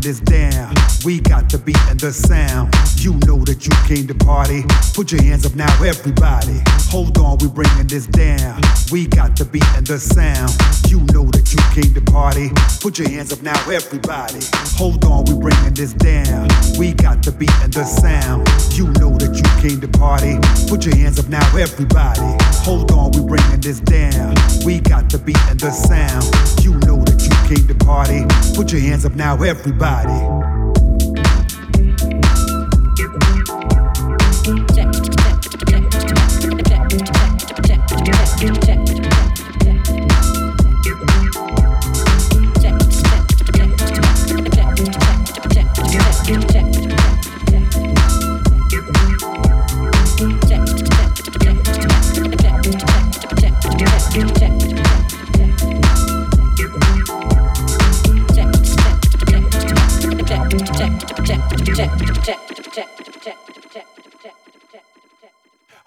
on, we got the beat and the sound. You know that you came to party. Put your hands up now, everybody. Hold on, we bringing this down. We got the beat and the sound. You know that you came to party. Put your hands up now, everybody. Hold on, we bringing this down. We got the beat and the sound. You know that you came to party. Put your hands up now, everybody. Hold on, we bringing this down. We got the beat and the sound. You know that you came to party. Put your hands up now, everybody.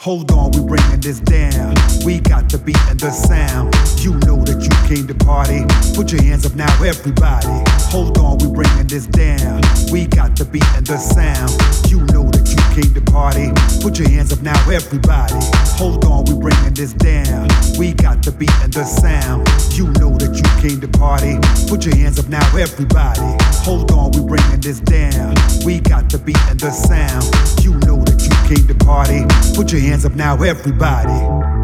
Hold on, we bringing this down. We got the beat and the sound. You know that you came to party. Put your hands up now, everybody. Hold on, we bringing this down. We got the beat and the sound. You know that you came to party. Put your hands up now, everybody. Hold on, we bringing this down. We got the beat and the sound. You know that you came to party. Put your hands up now, everybody. Hold on, we bringing this down. We got the beat and the sound. You know that came to party. Put your hands up now, everybody.